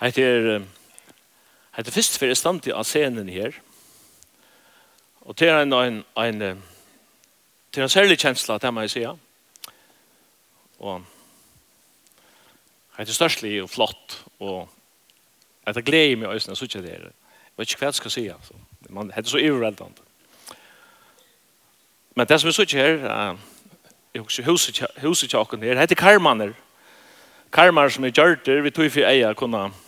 Hette er, hette først for jeg stand av scenen her. Og det er en, en, en, det er en særlig kjensla, det må jeg si. Og hette størstlig og flott, og hette er glede meg øyne, så ikke det er. Jeg vet ikke hva jeg skal si, altså. Man, hette er så iverreldende. Men det som er så ikke her, jeg husker huset, huset, huset, huset, huset, huset, huset, huset, huset, huset, huset, huset, huset, huset, huset, huset, Kunne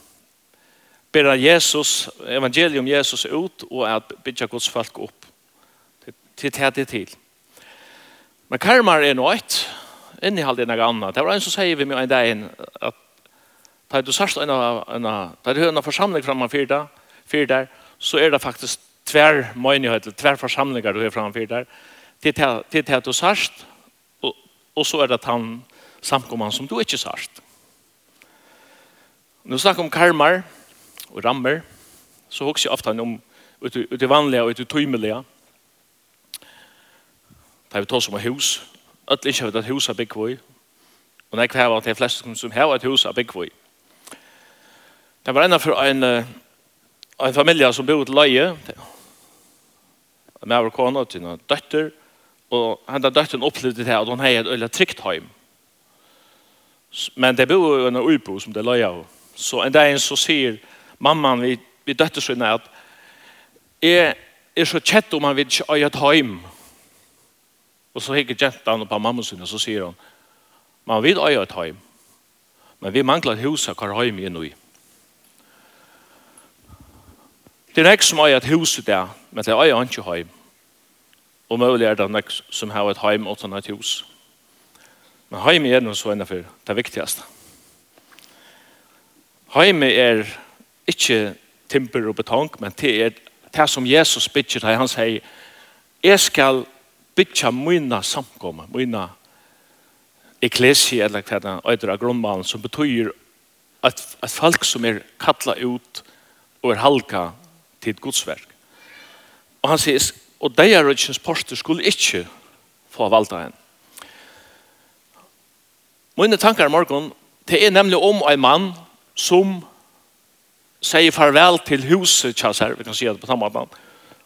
bera Jesus, evangelium Jesus ut och att bygga Guds folk upp. Til det det till. Men karmar är noe et, Inni halde en annan. Det var en som säger vi med en dag at att du sørst en av da du en församling framför fyrda, fyrda, så är det faktiskt tvär møynighet, tvär församlingar du är framför fyrda, til till du sørst, och og så är det han samkomman som du inte sørst. Nu snakker om karmar og rammer, så hugser jeg ofte om ut i vanlige og ut i tøymelige. Da vi tar som et hus. Alle ikke vet et hus av byggvøy. Og når jeg kvar de fleste som har et hus av byggvøy. Det var enda for en, en familie som bodde til løye, Med vår kone til noen døtter. Og henne døtteren opplevde det at hun hadde et øyla trygt hjem. Men det bodde jo en uibo som det leie av. Så en dag så sier hun mamman vi, vi døtte när at jeg er så kjett om han vil ikke øye et heim. Og så hikker jentan på mamma sin, og så sier hon man vil øye et heim, men vi mangler et hus av hver heim er i. Det er ikke som øye et hus i men det er øye han ikke heim. Og mulig er det nek som har et heim og et hus. Men heim er noe så enn det viktigaste. Heim er ikke timper og betong, men det er det som Jesus bytjer til. Han sier, jeg skal bytja mine samkomma, mine ekklesi, eller hva det er, av grunnmalen, som betyr at, at folk som er kattlet ut og er halka til et godsverk. Og han sier, og de er rødkjens porster skulle ikke få valda henne. Mine tankar i morgen, det er nemlig om en mann som säger farväl till huset, tja, här, vi kan säga det på samma måten,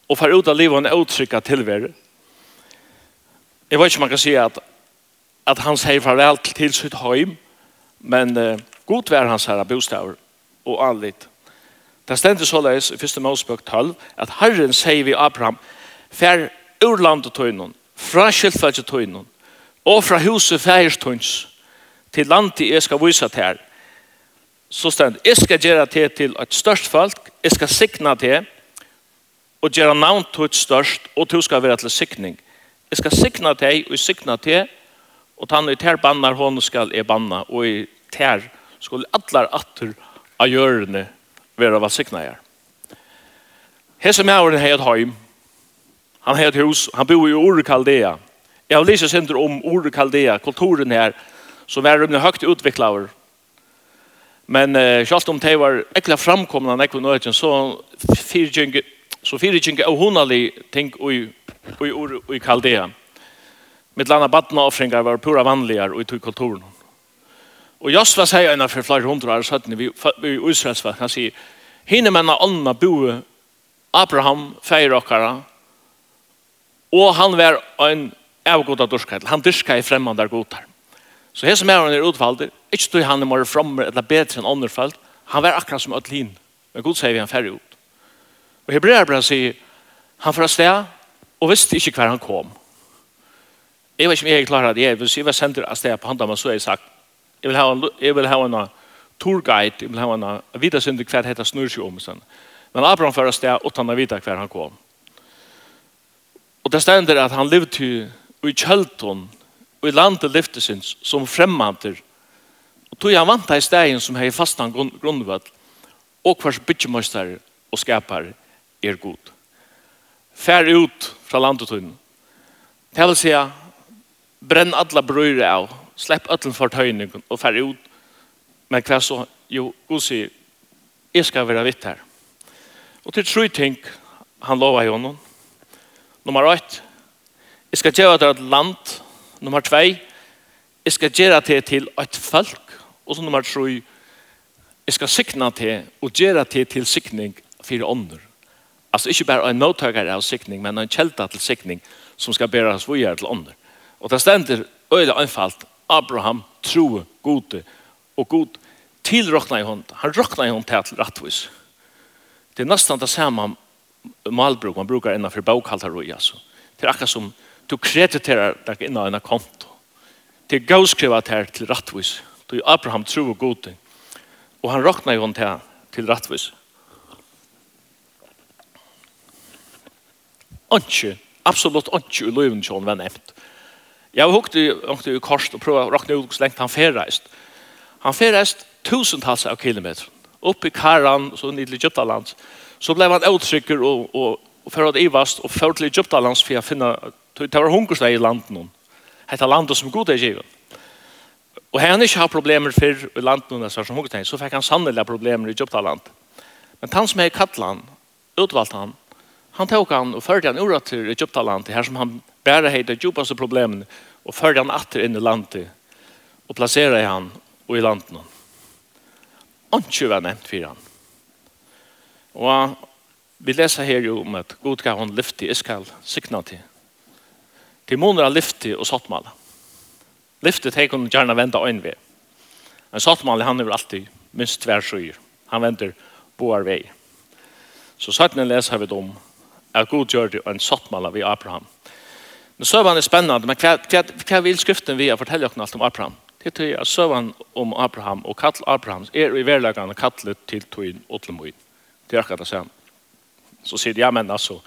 och far ut av livet en uttrycka tillvärde. Jag vet inte om man kan säga att, att han säger farväl till sitt hem, men eh, god vär hans här bostäver och anlit. Det ständer således i första Mosebok 12 att Herren säger vi Abraham, fär ur landet tøynun, fra skiltfælse tøynun, og fra huset fægers til landet jeg skal vise til her, så stend, jeg skal gjøre det til et størst folk, jeg skal sikna det, og gjøre navn til et størst, og du skal være til sikning. Jeg skal sikna det, og jeg sikna det, og ta i ter bannar, hon skal jeg banna, og i ter skulle atler atter av hjørne være hva sikna jeg. Hese mævren hei et heim, han har et hus, han bor i Ure Kaldea. Jeg har lyst til om Ure Kaldea, kulturen her, som er rymne høyt utviklaver, Men eh, selv om det var ekla framkomna nekve nøyden, så fyrtjeng så fyrtjeng av hunali ting ui, ui, ui, ui kaldea. Mitt landa badna offringar var pura vanligar i tui kulturen. Og Josva sier enn for flere hundra år søttene vi, vi Israelsverk, han sier, hinne menna ånda bo Abraham, feir okkara, og han var en avgoda dyrskaitel, han dyrska i fremmandar godar. Så hese mæren er utvalder, ikke tog han var framme eller bedre enn ånderfald, han var akkurat som ödlin, men god sier vi han færre ut. Og Hebreerbrevet sier, han fra sted, og visste ikke hver han kom. Jeg vet ikke om jeg klarer det, hvis jeg var sender av sted på hånda, så har jeg sagt, jeg vil ha en, jeg vil ha en tourguide, jeg vil ha en vita synder hver heter Snursjomsen. Men Abraham fra sted, og han vite hver han kom. Og det stender at han levde i kjølton, og i landet lyftesins som fremmanter. Og tog han vant i stegen som hei fastan grunnvall og hvers bytjemøster og skapar er god. Fær ut fra landetøyden. Det vil si brenn alla brøyre av, slepp ötlen for tøyning og fær ut. Men hva så? Jo, god sier, jeg skal være vitt her. Og til tru ting han lovar i honom. Nummer 8. Jeg skal gjøre det et land Nummer 2, jeg skal gjøre det til et folk. Og så nummer 3, jeg skal sikne det og gjøre det til sikning for ånder. Altså ikke bare en nåtøkere av sikning, men en kjelta til sikning som skal bæres videre til ånder. Og det stender øyla anfalt Abraham troe gode og god tilrokna i hånd. Han rokna i hånd til rettvis. Det er nesten det samme malbruk man brukar innanfor bokhaltarøy. Altså. Det er akkurat som Du krediterar deg innan en konto. Til gavskriva her til rattvis. Du Abraham tro og god. Og han råkna jo til, til rattvis. Ikke, absolutt ikke i løyven som var nevnt. Jeg har hukket i, i kors og prøvd å råkne ut så lenge han ferreist. Han ferreist tusentals av kilometer. Opp i Karan, så ned i Egyptaland. Så ble han uttrykker og, og, og ført i vast og ført til Egyptaland for å finne Det var hungersnei i landet noen. Hetta landet som god er givet. Og han ikke har problemer for landet noen som hungersnei, så fikk han sannelig problemer i Egyptaland. Men han som er i han, utvalgte han, han tok han og førte han ura til Egyptaland, her som han bare heit det djupaste problemen, og førte han atter inn i landet, og plassere han og i landet noen. Antje var nevnt for han. Og vi leser her jo om at god gav han lyfte i Iskall, sikna til til måneder av lyfte og sattmala. Lyftet her kunne gjerne vende øyn ved. Men sottmale han er alltid minst tvær skyer. Han vender boar vei. Så sattene leser vi om at god gjør det en sattmala ved Abraham. Men søvann er spennende, men hva, hva, hva vil skriften vi fortelle dere alt om Abraham? Det er at søvann om Abraham og kattel Abraham er i verlagene kattlet til tøyen og til møyen. Det er akkurat det samme. Så sier de, ja, men altså,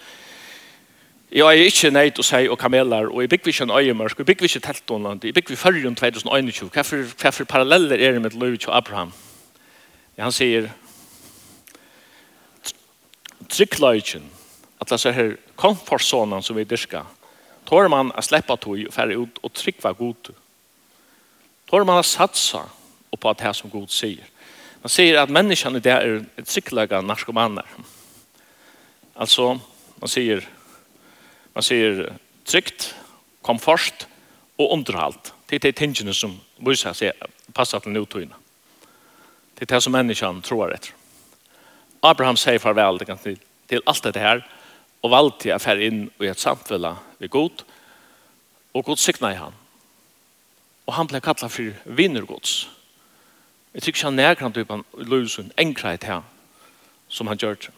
Jeg er ikke nøyt å si og kameler, og jeg bygger ikke en øyemørk, jeg bygger ikke teltånland, jeg bygger førre om 2021. Hva for paralleller er det med Løyvitt til Abraham? Ja, han sier, tryggløyken, at det er her komfortzonen som vi dyrker, tår man å slippe tog og færre ut og tryggva god. Tår man å satsa på det som god sier. Man sier at menneskene der er tryggløyga narkomaner. Altså, man sier, Man sier trygt, komfort og underhalt. Det er de tingene som viser seg passer til nødtøyene. Det er det som menneskene tror etter. Abraham sier farvel til, til alt dette her, og valgte jeg færre inn i et samfunn ved god, og god sikna i han. Og han ble kallet for vinnergods. Jeg tror ikke han nærkant ut på en løsning, enklere til han, som han gjør det.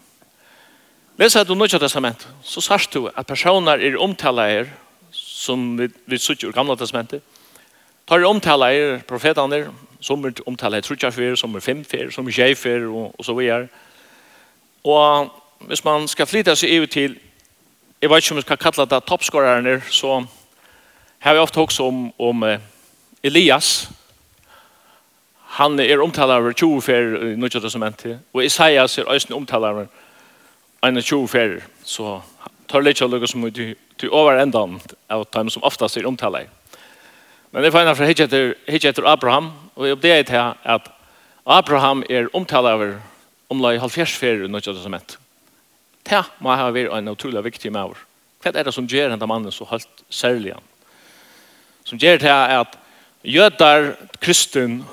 Lesa du Nødja Testament, så sørst du at personer er omtala her, som vi, vi sitter i Gamla Testamentet, tar er omtala her profetene, som er omtala her trutjarfer, som er femfer, som er tjejfer, og, og så videre. Og hvis man skal flytta seg ut til, jeg vet ikke om vi skal kalla det toppskårerne, så har vi ofte også om, om Elias, han er omtala over 20 fer i Nødja Testamentet, og Isaias er også omtala over en 20 ferier, så tar det ikke lukket som er til over enda av dem som oftast er omtale. Men det finner fra hitje etter, hitje etter Abraham, og jeg oppdager til at Abraham er omtale over omlai halvfjers ferier i Nødja som. Det må ha vært en utrolig viktig med over. Hva er det som gjør denne mannen så helt særlig? Som gjør det er at jøder, kristen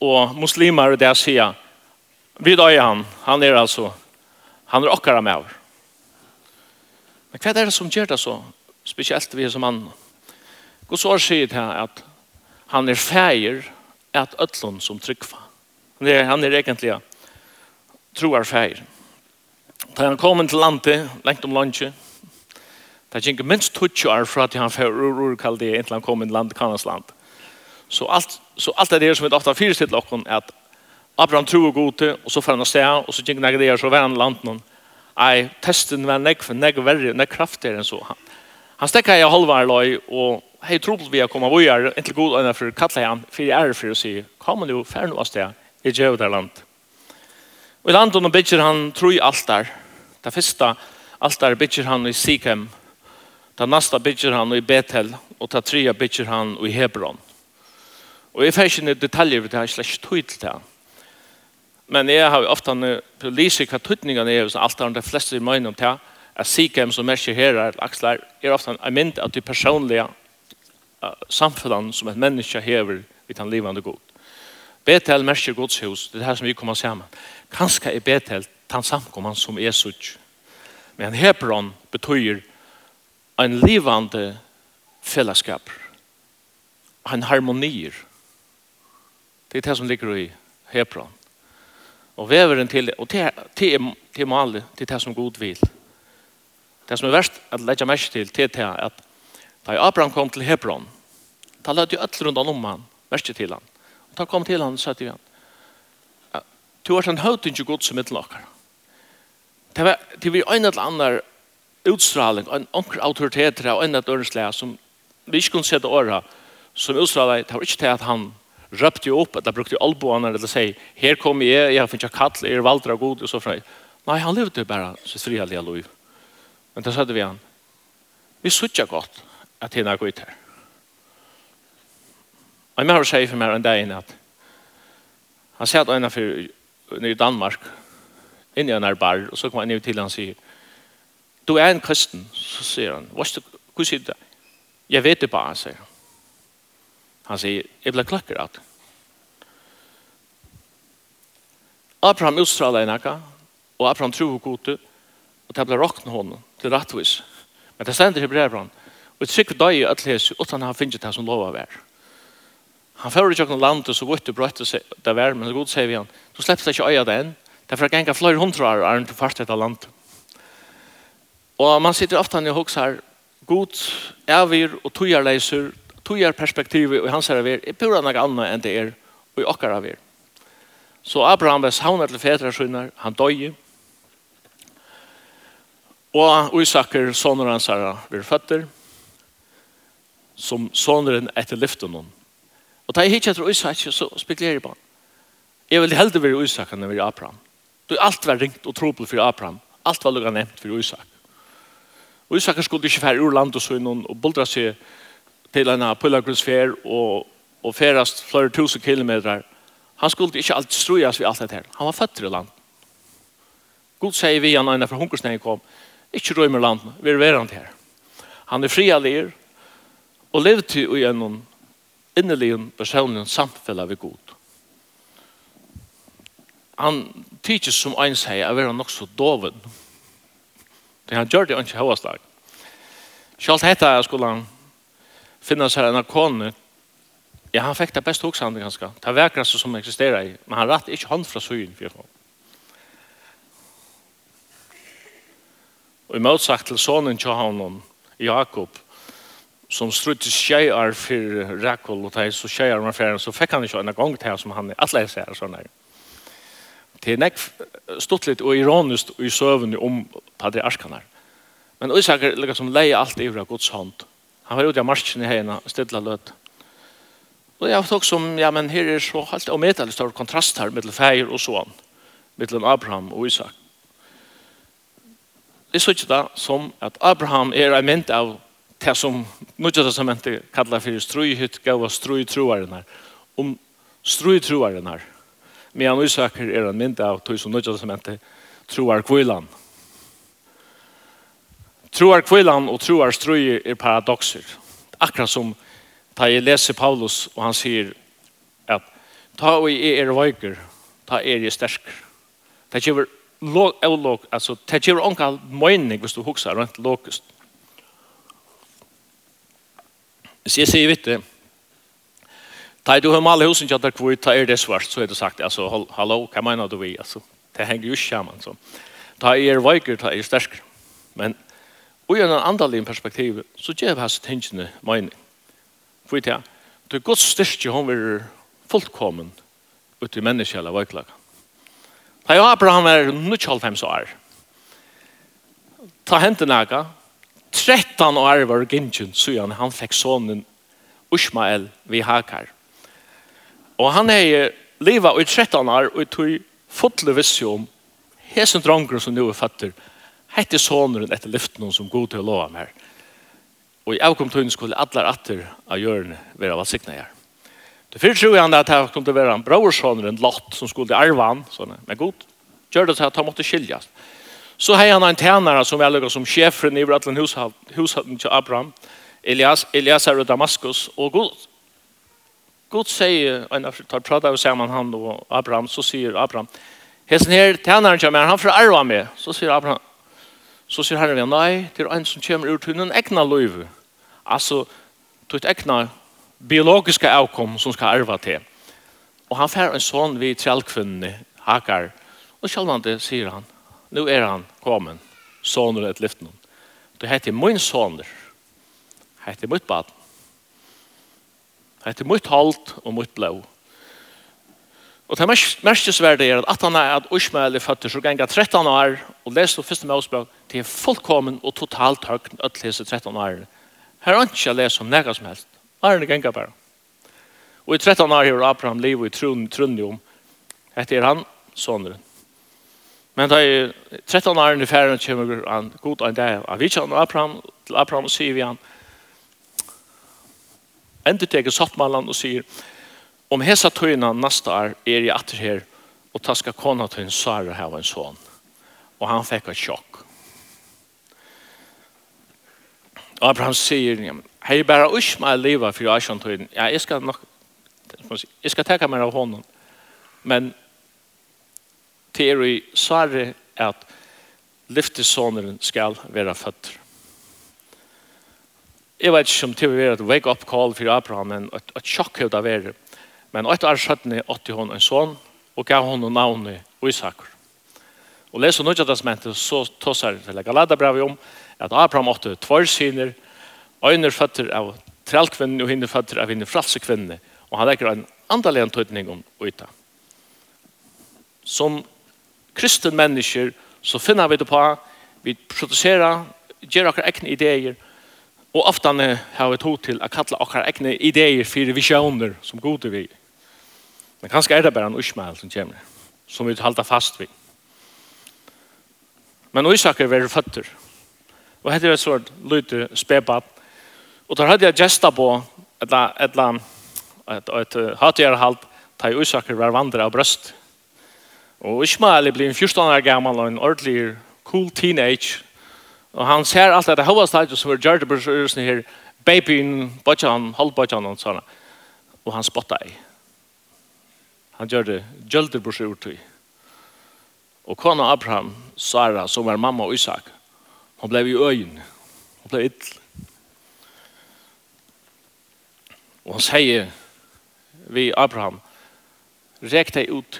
og muslimer det sier, vi døy han, han er altså Han er okkara med oss. Men hva er det som gjør det så? Spesielt vi som annan. Gå så sier det her at han er feir at øtlån som tryggfa. Han er, han er egentlig troar feir. Da han kom til landet, lengt om landet, Det er ikke minst 20 år fra at han får ur kall det inntil han kom til landet, land, Kanans land. Så alt, så alt er det som vi ofta fyrir til okkon er at Abraham tro og gode, og så fer han å se, og så gikk han der, så var han landet noen. Nei, testen var nek, nek verre, nek kraftigere enn så. Han, han stekka i halvare løy, og hei trobel vi har kommet vågjere, inntil god øyne for kattle han, for jeg er for å si, kom han jo, fer noe sted, i djøvder land. Og i landet han bygger han tro i altar. Det første altar bygger han i Sikhem, det neste bygger han i Bethel, og det tredje bygger han i Hebron. Og jeg får ikke detaljer, for det er slett tydelig til det Men jeg har ofte lyst hva tøtningene er, alt er de fleste i møgnet om det, at sikhem som er ikke her, aksler, er ofte en mynd av de personlige samfunnene som et menneske hever i den livende god. Betel merker Guds hus, det er her som vi kommer sammen. Kanskje er Betel den samkomman som er sutt. Men Hebron betyr en livande fellesskap, en harmonier. Det er det som ligger i Hebron. Og veveren til det. Og til, til, til mal til det som god vil. Det som er verst at legge mest til, til det at da Abraham kom til Hebron, da lød jo alt rundt om han, mest til han. Og da kom til han og sa til han, du har en høyt ikke god som et lakker. Det var, det vi en eller annen utstråling, en anker autoritet og en eller annen som vi ikke kunne sette året, som utstråling, det var ikke til at han røpte jo opp, eller brukte jo alboene, eller sier, her kommer jeg, jeg finner ikke kall, er av god, og så fra. Nei, han levde jo bare så fria lia lov. Men da sa vi han, vi sutja godt at henne går ut her. Og jeg har sagt for meg en dag inn at han sier at øyne for i Danmark, inn i en her bar, og så kommer han inn til han og sier, du er en kristen, så sier han, hva sier du? det? Jeg vet det bare, sier han. Han sier, jeg ble klakkerat. Abraham utstråla en akka, og Abraham tro og gode, og det ble råkne hånden til rettvis. Men det stender i brevbrann, og et sikkert dag i ætles, utan han finner det som lov av er. Han fører ikke noen land, og så vart det brøtt det vær, men god sier vi han, du slipper det ikke øye det enn, det er for å genga flere hundre år, er han til fart etter land. Og man sitter ofte han i hoks her, god, evir og tøyerleiser, togjerperspektivet og hans herre ver, er pura noe annet enn det er og i av er. Så Abraham var savnet til fedre han døg. Og Isaker, sønner hans herre, var føtter, som sønneren etter lyften hon. Og da jeg hittet etter Isaker, så spekulerer jeg på han. Jeg vil heldig være Isaker enn være Abraham. Du, alt var ringt og trobel for Abraham. Alt var lukka nevnt for Isaker. Og Isaker skulle ikke fære ur land og sønnen og boldra seg til en pilgrimsfärd og og ferast flere tusen kilometer. Han skulle ikke alltid strujas ved alt dette her. Han var født i land. God sier vi han när för hungersnägen kom. røy med land, vi er värant her. Han är fria ler og levde til i genom innelig personlig samfälla vid god. Han tykker som en sier å være nok så doven. Det han gjør det inte högslag. Sjalt hetta skulle han finnas seg en akon Ja, han fikk det beste också ganske. ganska. er verkraste som existerar i. Men han rett ikke hånd fra søyen. för. Og i motsagt til sonen til han, Jakob, som strutte tjejer for Rekol, og teg, så tjejer med ferien, så fikk han ikke en gang til som han er alle her. sånn her. Det er nek stått litt og ironisk i søvn om patriarkene. Men Isak er liksom leie alt i Guds hånd. Han var ute av marsjen i hegna, stedla løt. Og jeg tok som, ja, men her er så halvt og medelig stor kontrast her mellom feir og sånn, mellom Abraham og Isak. Jeg så ikke det som at Abraham er en mynd av det som Nødja Testamentet kallar for struihytt gav og struitruaren her, om struitruaren her. Men Isak er en mynd av det som Nødja Testamentet truar kvilan. Troar kvillan og troar strøyer er paradoxer. Akkurat som da jeg leser Paulus og han sier at ta og jeg er veiker, ta er jeg sterk. Det gjør låg, låg, altså, det gjør onka møyning hvis du hukser rundt lågest. Hvis jeg sier vitt det, ta du har malet husen kjattar kvui, ta er det svart, så er det sagt, altså, hallo, hva mener du vi, altså, det henger jo ikke sammen, så. Ta er veiker, ta er sterker. Men, Og i en andalig perspektiv, så gjør hans tingene mening. For det er, det er godt styrke hun vil fullkommen ut i menneskjelle veiklag. Da Abraham er 95 år, ta hente naga, 13 år var gynnsyn, så han fikk sonen Ushmael vi hakar. Og han er livet i 13 år, og tog fotle vissi om hesen dronger som nu er fatter, Hette sonen etter lyften som god til å lova mer. Og i avkomtøyne skulle allar atter av hjørne være valsikna her. Det fyrir tror han at det kom til å være en brorsoner, en lott, som skulle arve han, sånn, men god, gjør det til at han måtte skiljas. Så har han en tænare som er lukka som sjefren i Vratland hushatten til Abraham, Elias, Elias er Damaskus, og god, god sier, og når tar prata og sammen han og Abraham, så sier Abraham, hesten her tænaren kommer, han får arva med, så sier Abraham, Så sier Herren, nei, det er en som kommer ur til en egna løyve. Altså, til et egna biologiske avkom som skal arva til. Og han fær en sånn vid trellkvinne, Hakar. Og sjálvande sier han, nu er han kommet, soner et lyft noen. Det heter min soner, heter mitt bad, heter mitt halt og mitt blå. Og det merkesverdige er at han er at Ishmael er født så ganger 13 år og leser det første med til fullkommen og totalt høyden ødelese 13 år. Her er ikke jeg leser om noe som helst. Årene ganger bare. Og i 13 år har Abraham liv og i trun, trunnium. Er han, sånne. Men da i 13 år i ferien kommer han god en dag av Vichan og Abraham til Abraham og sier vi han ender teker sottmannen og sier Om hesa tøyna nasta år er jeg atter her, og ta skal kona til en Sara hava en son. Og han fikk et sjokk. Og Abraham sier, hei bare Ishmael liva for jeg skjønner tøyna Ja, jeg skal nok, jeg skal teka meg av honom. Men til er i Sara at lyftesåneren skal være føtter jeg vet ikke om det være et wake-up call for Abraham, men et, et sjokk av det. Men ett år skötne åtte hun en son og gav honom navnet Isak. Och läser Nya testamentet så tossar till brev om at Abraham åtte tvær syner, en føtter av trellkvinnen, og en føtter av en frälsekvinne og han legger en andalen antydning om uta. Som kristen mennesker, så finner vi det på vi produserer, gjør akkurat ekne ideer og ofte har vi tog til å kalle okkar egne ideer for visjoner som gode vi er Men kanskje er det bare en usmæl som kommer, som vi halda fast vid. Men Isak er veldig føtter. Og hette er et sånt lydde spebab. Og da hadde jeg gesta på et eller annet hatgjerhalt halt da Isak er hver vandre av brøst. Og Ishmael blir en 14 år gammel og en ordentlig cool teenage. Og han ser alt det hovedstadiet som er gjørt på brøstene her. Babyen, bøtjan, halvbøtjan og sånn. Og han spottet i. Han gjør det gjølter på seg. Og kona Abraham, Sara, som var mamma og Isak, hun ble i øyn. Hun ble ill. Og han sier vi Abraham, rek deg ut,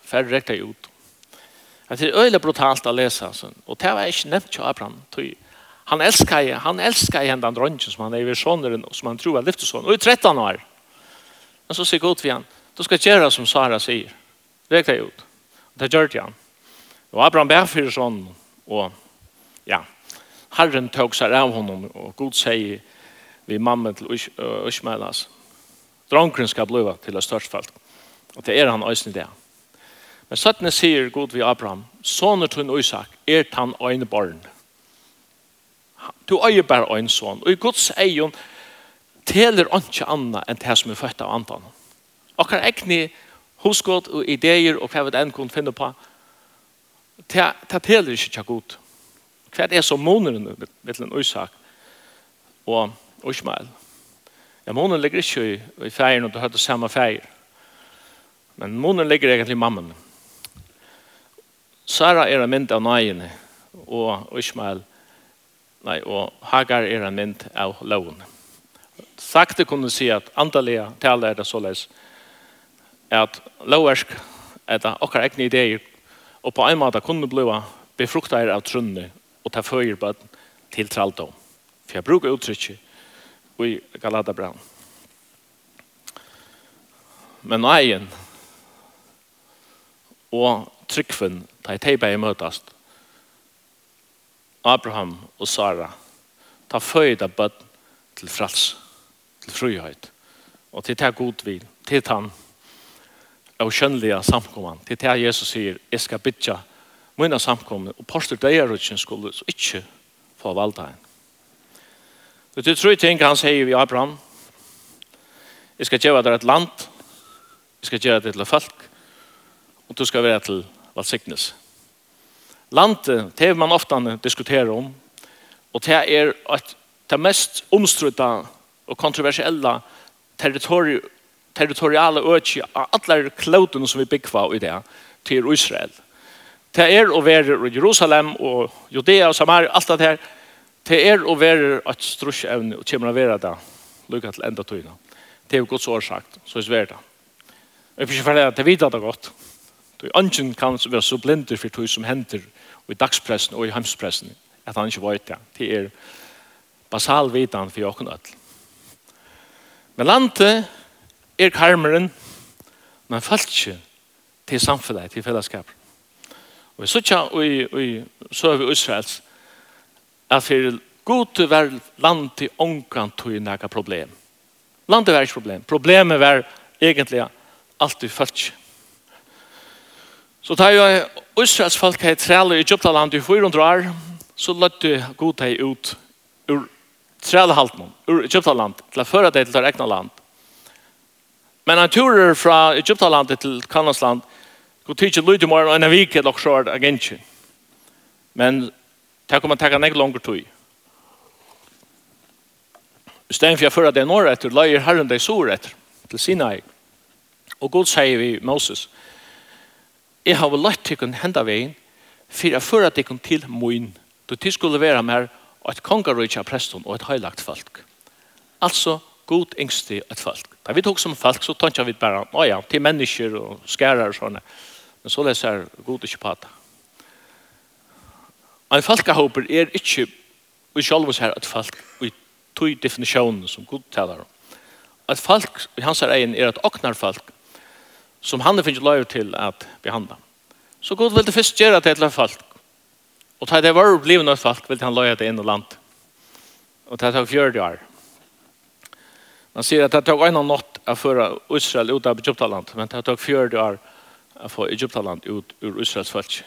færre rek deg ut. Det er øyelig brutalt å lese, og det var ikke nevnt til Abraham. Han elsker, han elsker henne den dronjen som han er i sånneren, som han tror er lyftesonen, og i 13 år. Men så sier Gud for henne, Du skal gjøre som Sara sier. Vek deg ut. Det gjør det han. Og Abraham ber for sånn, og ja, Herren tog seg av honom, og Gud sier vi mamma til Ushmelas. Dronkren skal bli til det største felt. Og det er han øyne det. Men sånn sier Gud vi Abraham, sånne tunn Isak er han øyne barn. Du øyer bare øyne sånn, og i Guds egen teler ikke annet enn det som er født av antanen. Og hva er ikke hosgått og ideer og hva vi enn kunne finne på, Det teler ikke tja god. Hva er det som måneden med en Isak og Ismael? Ja, måneren ligger ikke i, i feiren og du har det samme feir. Men måneren ligger egentlig i mammen. Sara er en mynd av nøyene og Ismael nei, og Hagar er en mynd av loven. Sakte kunne si at antallet taler er det såleis. Så at lovversk etter okkar egne ideer og på en måte kunne bli befruktet av trunne og ta føyer på til traldom. For jeg bruker uttrykket i brown Men nøyen og tryggven da jeg teipa i møtast Abraham og Sara ta føyda bøtt til frals til frihøyt og til ta god vil til tann av kjønnelige samkomman. Til det Jesus sier, jeg skal bytja mine samkomman, og postur deirutsen skulle så ikke få valda en. Det er tre ting han sier vi Abraham. Jeg skal gjøre deg et land, jeg skal gjøre deg til folk, og du skal være til valsiknes. Landet, det man ofte diskuterer om, og det er at det mest omstrutta og kontroversiella territoriet territoriale økje av alle klodene som vi byggva i det til Israel. Det er å være i Jerusalem og Judea og Samaria, alt det her. Det er å være et strusjevne og kommer å være det lukka til enda tøyna. Det er jo godt så sagt, så er svært det. Jeg vil ikke ferdig at jeg vet det godt. Du ønsken kan være så blinder for tøy som henter i dagspressen og i hemspressen at han ikke vet det. Det er basal vitan for åkken ødel. Men landet er karmeren, men falskje til samfunnet, til fellesskap. Og så tja, og i søve Israels, at for god var land til ångan tog nægge problem. Landet var ikke problem. Problemet var egentlig alltid falskje. Så tar jo Israels folk her træle i Egyptaland i 400 år, så løtte god hei ut ur trælehalten, ur Egyptaland, til å føre det til deres egna land. Men han turer fra Egyptalandet til Kanasland, god tid til lyd i morgen og en vik eller så er det Men det kommer til å ta en langer tid. I stedet for jeg fører det når etter, løyer Herren deg sår etter, til Sinai. Og god sier vi Moses, jeg har lagt til å hende veien, for jeg fører deg til min, då til skulle være mer, et kongerøyke av presten og et høylagt folk. Altså, god yngste et folk. Da vi tok som folk, så tenkte vi bare, nå ja, til mennesker og skærer og sånne. Men så leser god ikke på det. En folkehåper er ikke vi selv oss her et folk i tog definisjonen som god taler om. Et folk i hans egen er et oknarfolk som han finner lov til at behandle. Så god vil det først gjøre til et folk. Og da det var blivet noe folk vil han lov til inn og land. Og da det var fjørde år. Man sier att det tog en natt å føre Israel ut av Egyptaland, men det tok fjørde år å få Egyptaland ut ur Israels folk.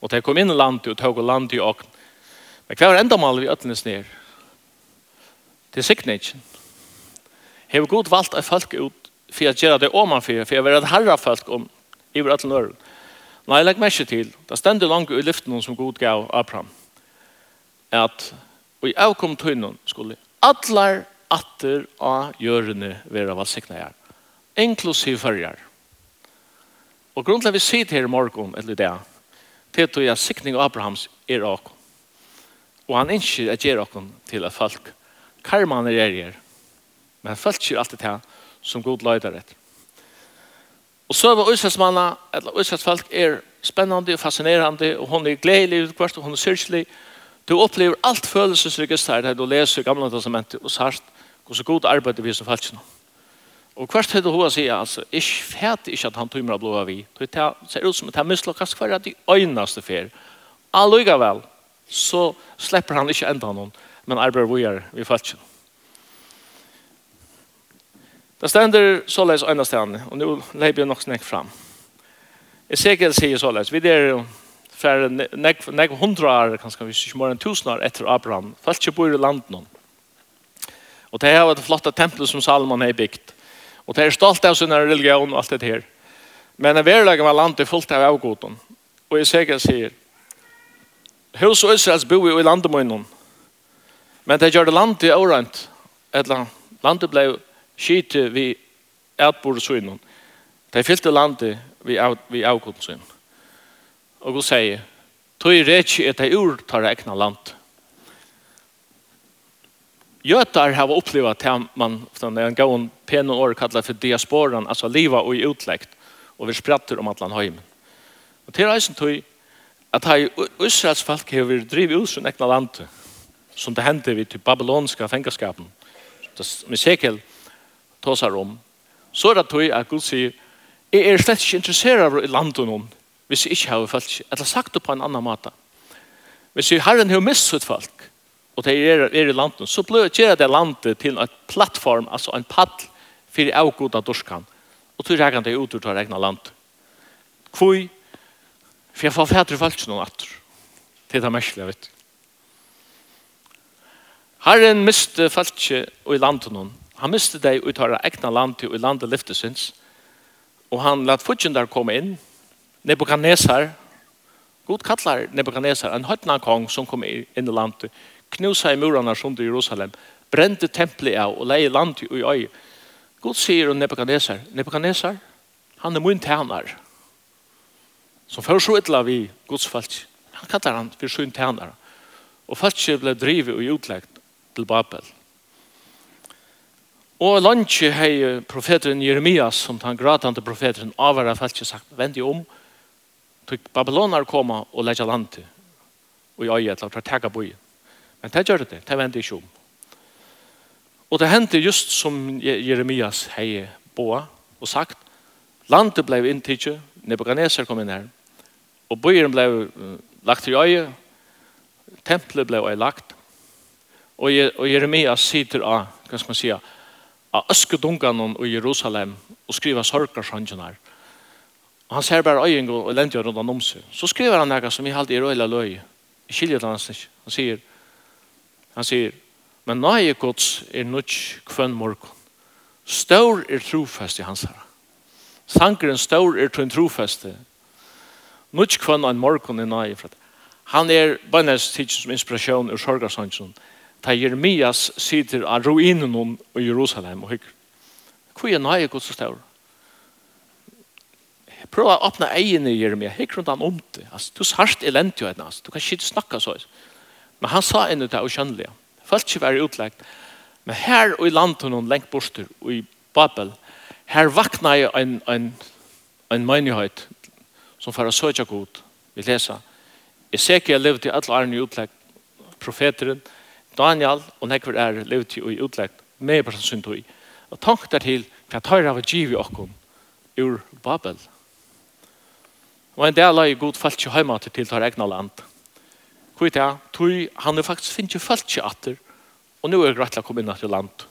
Och det kom in i landet og tog land i åkn. Men kvar enda mal vi ötlenes ner. sikkert ikke. Hever god valt av folk ut för att göra det om man för, för å være et herre folk om i vårt ötlen jeg legg meg ikke til. Det stender langt i lyften som god gav Abraham. At og i avkom tøynen skulle allar atter av gjørende vera her. inklusiv fyrjar. Og grunnen til at vi sitter her i morgen, eller det, til at jeg sikning av Abrahams er ok. Og han innskir at gjør ok til at folk karman er er men folk skir alltid til som god løyder etter. Og så var Øslandsmanna, eller Øslandsfolk, er spennende og fascinerende, og hun er gledelig utkvart, og hun er syrkelig. Du opplever alt følelsesregisteret her du leser Gamla gamle testamentet og sart Hvor så god arbeid vi blir som falsk nå. Og hvert høyde hun sier, altså, ikke fæt ikke at han tøymer av blåa vi. Det ser ut som at han mislokkast hver at de øyneste fer. Alluga vel, så slipper han ikke enda noen, men arbeider vi er vi falsk nå. Det stender såleis øyne stedene, og nå leier jeg nok snakk fram. Ezekiel sier såleis, vi er fra nek, nek hundra år, kanskje, vi ikke mer enn tusen år etter Abraham, falsk bor i landet noen. Og det er det flotta tempelet som Salomon har bygd. Og det er stolt av sin religion og alt det her. Men en verleggen var landet fullt av avgoden. Og jeg sier sier, Hus og Israels bo i landet munnen. Men det gjør det landet årent. Landet ble skite vi ætbordsøgnen. Det fyllte landet vi, av, vi avgoden Og hun sier, Tøy rech et ei ur tar egna land. Jötar har upplevt att man från en gång penon år kallar för diasporan, alltså liva och utläkt och vi sprattar om Atlant hem. Och till reisen tog att ha Israels folk har vi drivit ut från egna land som det hände vid typ babyloniska fängelskapen. Det med sekel tosar om. Så det tog att Gud säger Jag är slett ikke interesseret av landet noen hvis jeg ikke har folk. Eller sagt det på en annan måte. Hvis jeg har en har mistet folk och det är er i landet så blir det det landet till en plattform alltså en pall för avgoda dorskan och tror jag kan det ut ur det egna landet kvui för jeg får färdre falsk någon atter. det är det märkliga vet Herren miste folk i landet noen. han miste deg ut ur egna landet til i landet lyftesins och han lät der komme in Nebuchadnezzar God kallar Nebuchadnezzar en høytna kong som kom inn i landet knusa i murarna som i Jerusalem, brände templet av och leie land i öj. God säger om Nebukadnesar, Nebukadnesar, han är min tjänar. Som för så illa vi Guds folk. Han kallar han för sin tjänar. Och folk blev drivet och utläggt till Babel. Og landet hei profeteren Jeremias, som den gratande profeteren avvara feltje sagt, vend om, tog babylonar koma og leggja landet, og i øyet, la ta tega boi. Men det gjør det, det vender ikke om. Og det hendte just som Jeremias hei boa og sagt, landet blei inntidje, Nebuchadnezzar kom inn her, og byen ble lagt i øye, tempelet ble øyelagt, og, og Jeremias sitter av, hva skal man sija, av øskedungan i Jerusalem og skriver sorgarsangene her. Og han ser bare øyeng og lente rundt om seg. Så skriver han noe som i halte i røyla løy. i kylje det hans. Han sier, Han sier, men nøye gods er nødt kvønn morgon. Stor er trofest i hans herre. Sankeren stor er trofest trofeste. Nødt kvønn en morgon er nøye for det. Han er bønnes tids som inspirasjon ur sorgarsangen. Ta Jeremias sitter av ruinen i Jerusalem og hykker. Hvor er nøye gods stor? Prøv å åpne egen i Jeremia. Hykker rundt han om det. Altså, du sart elendig, altså. du kan ikke snakke så. Men han sa ennå det ukjennelige. ikke være utleggt. Men her og i landet noen lengt borster, og i Babel, her vakna jeg en, en, en menighet som for å søke god. Vi lesa. jeg levde i alle årene i utleggt. Profeteren, Daniel og nekver er levde i utleggt. Med på synd og. Og tank der til hva tar av giv i okkon ur Babel. Og en del av god falt ikke hjemme til til tar egna land. Hvor er det? Tui, han er faktisk finnes ikke falt seg atter, og nå er det rett til å komme inn til land.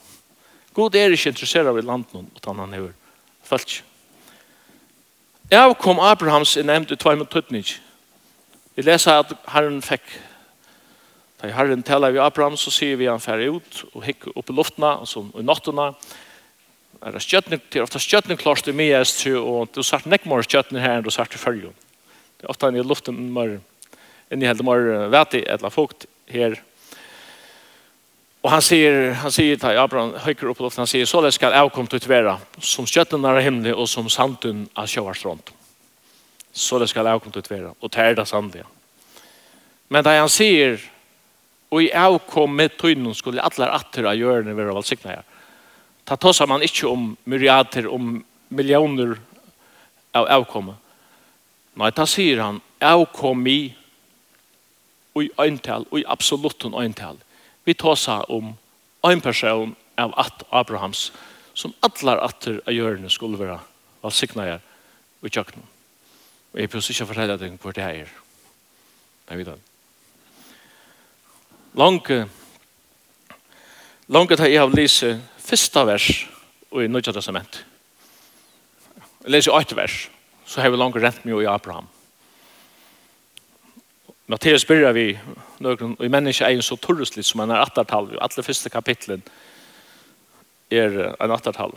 God er ikke interessert av i land noen, utan han er falt seg. Jeg kom Abrahams i nevnt i 2019. Vi leser at Herren fikk Da Herren taler vi Abraham, så sier vi han færre ut og hikk opp i luftene, altså i nattene. Er det skjøtning, det er ofte skjøtning klart i mye, og du sart nekk mer skjøtning her enn du sart i følge. Det er ofte han i luften mer inni helt mer vete eller fukt her. Och han sier, han sier til Abraham höjer upp luften han sier, så läs skall til å være som skötten nära himlen och som sandun av sjöarstrand. Så läs skall avkomt ut vara och tärda sandiga. Men där han sier, och i avkom med tøynen skulle alla atter av görnen vara her, Ta tossar man inte om myriader om miljoner av avkommer. Nei, ta sier han avkom i og i øyntal, og i absolutten øyntal. Vi tosa om en person av at Abrahams, som atlar atter av hjørne skulle være valsikna her og i tjøkkenen. Og jeg prøver ikke å fortelle deg hvor det er. Jeg vet det. Lange, lange tar jeg av lise første vers og i Nødja Testament. Jeg leser 8 vers, så har vi langt rent mye i Abraham. Matteus byrjar vi nøkron, i menneske er jo så turrusligt som en er attartal. Alle første kapitlen er en attartal.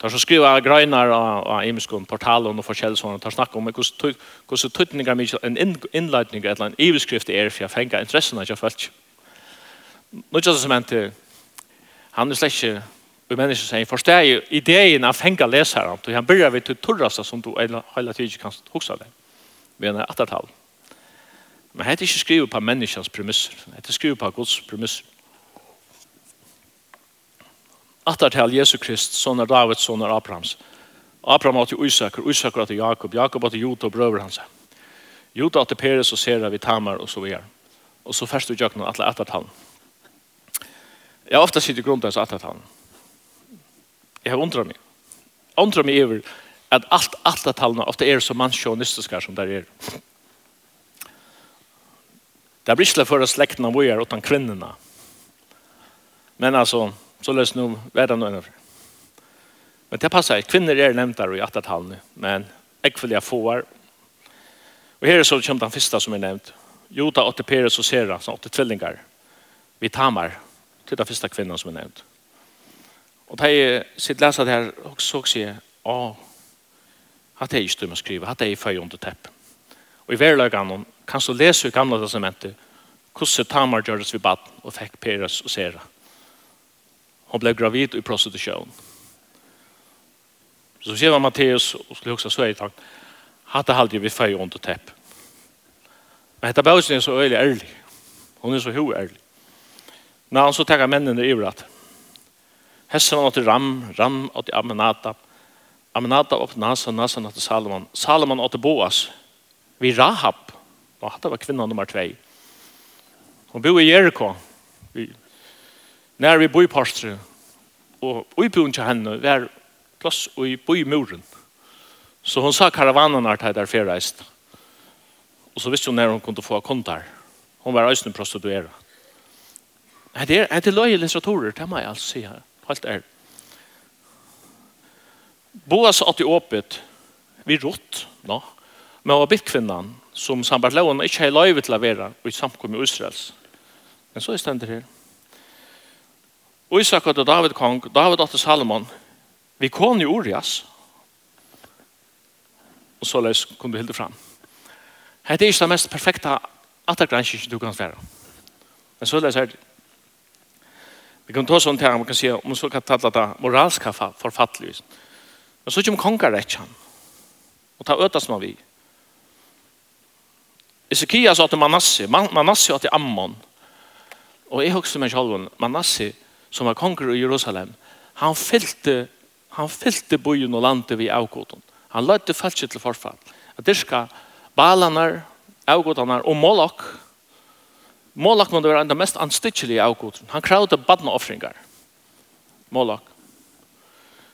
Tar så skriver skriva grøynar av imiskon portalen og forskjellsvåren, tar snakk om hvordan tøytningar mykje en innleitning eller en iveskrift er for jeg fengar interessen av kjafelt. Nå er som mente, han er slett ikke Og mennesker sier, forstår jeg ideen av fenga leseren, og han begynner vi til turrasta som du hele tiden kan huske det, ved en attertall. Men det er ikke skrivet på menneskens premisser. Det er skrivet på Guds premisser. Attar til Jesu Krist, sonar David, sonar Abrahams. Abraham var til Isaker, Isaker åt Jakob, Jakob var til Jota og brøver hans. Jota var til Peres og Sera, vi Tamar og så videre. Og så først du gjør noen atle attertalen. Jeg har ofte sitt i grunn til attertalen. Jeg har undret meg. Undret meg over at alt attertalen ofte er så mannskjånistiske som der er. Det blir ikke for slekten av våre utan kvinnorna. Men alltså, så løs nu världen och ännu. Men det passar, kvinnor är nämnda i 8,5 nu, men äckfölja fåar. Och här är så kommer den första som er nämnt. Jota, åtte Peres och Sera, som åtte tvillingar. Vi tamar, till den första kvinnen som är nämnt. Och det är sitt leser det här också och sier jeg, att det är ikke stum att skriva, att det är føy under och tepp. I verløkene, kan du lese i gamla testamentet hvordan Tamar gjør det vi bad og fikk Peres og Sera. Hon ble gravid i prostitusjon. Så sier man Matteus og skulle huske så i takt hatt halde vi feir under tepp. Men dette bausen er så øyelig ærlig. Hon er så ho ærlig. Når han så tenker mennene i at Hessen var til Ram, Ram var til Amenata, Amenata var til Nasa, Nasa var til Salomon, Salomon var til Boas, vi Rahab, Og hatt var kvinna nummer 2. Hon bor i Jericho. När vi bor i Parstre. Og vi bor til henne var plass og vi bor i muren. Så hon sa karavanen er til der ferreist. Og så visste hon når hon kunne få kontar. Hon var øyne prostituera. Det er, det det løye litteraturer, det må jeg altså si her. Helt er. Boas at i åpet, vi rått, no? men var bitt kvinnan, som sambart sambartlaun ikke har løyve til å være i samkommet Israels. Men så er stendet her. Isak og David kong, David og Salomon, vi kon i Urias, og så løs kom du hilde fram. Det er ikke det mest perfekta attergranskje du kan være. Men så løs her, vi kan ta sånn til man kan si, om så kan tala det moralska forfattelig. Men så kommer kongar rett han, og ta øtas man vi. Ezekias åt Manasse, Manasse åt Ammon. Og jeg husker meg selv, Manasse, som var konger i Jerusalem, han fyllte, han fyllte byen og landet vi avgåten. Han løtte falskje til forfall. At det skal balanar, avgåtanar og målok. Moloch måtte være den mest anstittelige avgåten. Han kravde badneoffringar. Målok.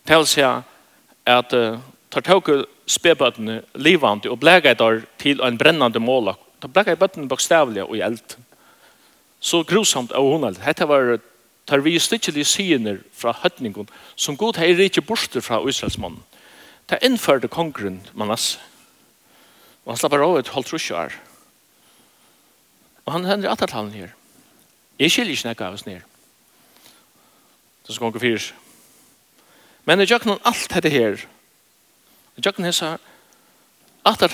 Til å si at uh, tar tog spebøttene livande og blægeitar til en brennande Moloch Da blekka i bøtten bokstavlig og i eld. Så grusomt av hun alt. Hette var tar vi stykkelige syner fra høtningen som god heier ikke borster fra Israelsmannen. Det innførte kongren Manasse. Og han slapper av et halvt rusjår. Og han hender at han her. Jeg skiljer ikke nekka av oss ned. Det skal gå fyrs. Men jeg gjør alt dette her. Jeg gjør noen hessa at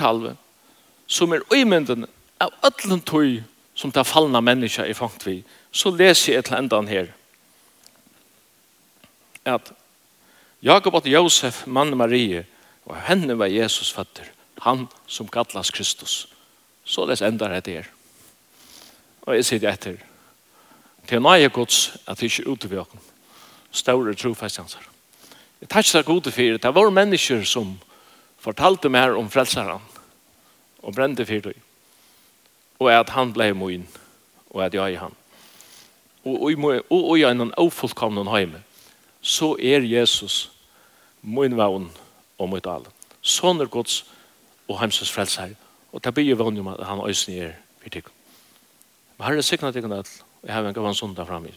som er uimynden av öllum tøy som det fallna menneska i fangt vi, så leser jeg til endan her at Jakob og Josef, mann Marie, og henne var Jesus fatter, han som kallas Kristus. Så les endar det her. Og jeg sier det etter. Til nøye gods at det ikke ute ved oss. Ståre trofestjanser. Jeg tar ikke så gode for det. Det var mennesker som fortalte mer om frelseren og brente for det og at han ble min, og at jeg er han. Og, og, og, i en ofullkomnen heime, så er Jesus min vagn og mitt alle. Sånn er Guds og heimsens frelser. Og det blir vagn om at han øyne er vi Men herre sikna tikkene alt, og jeg har en gavan sundag framme i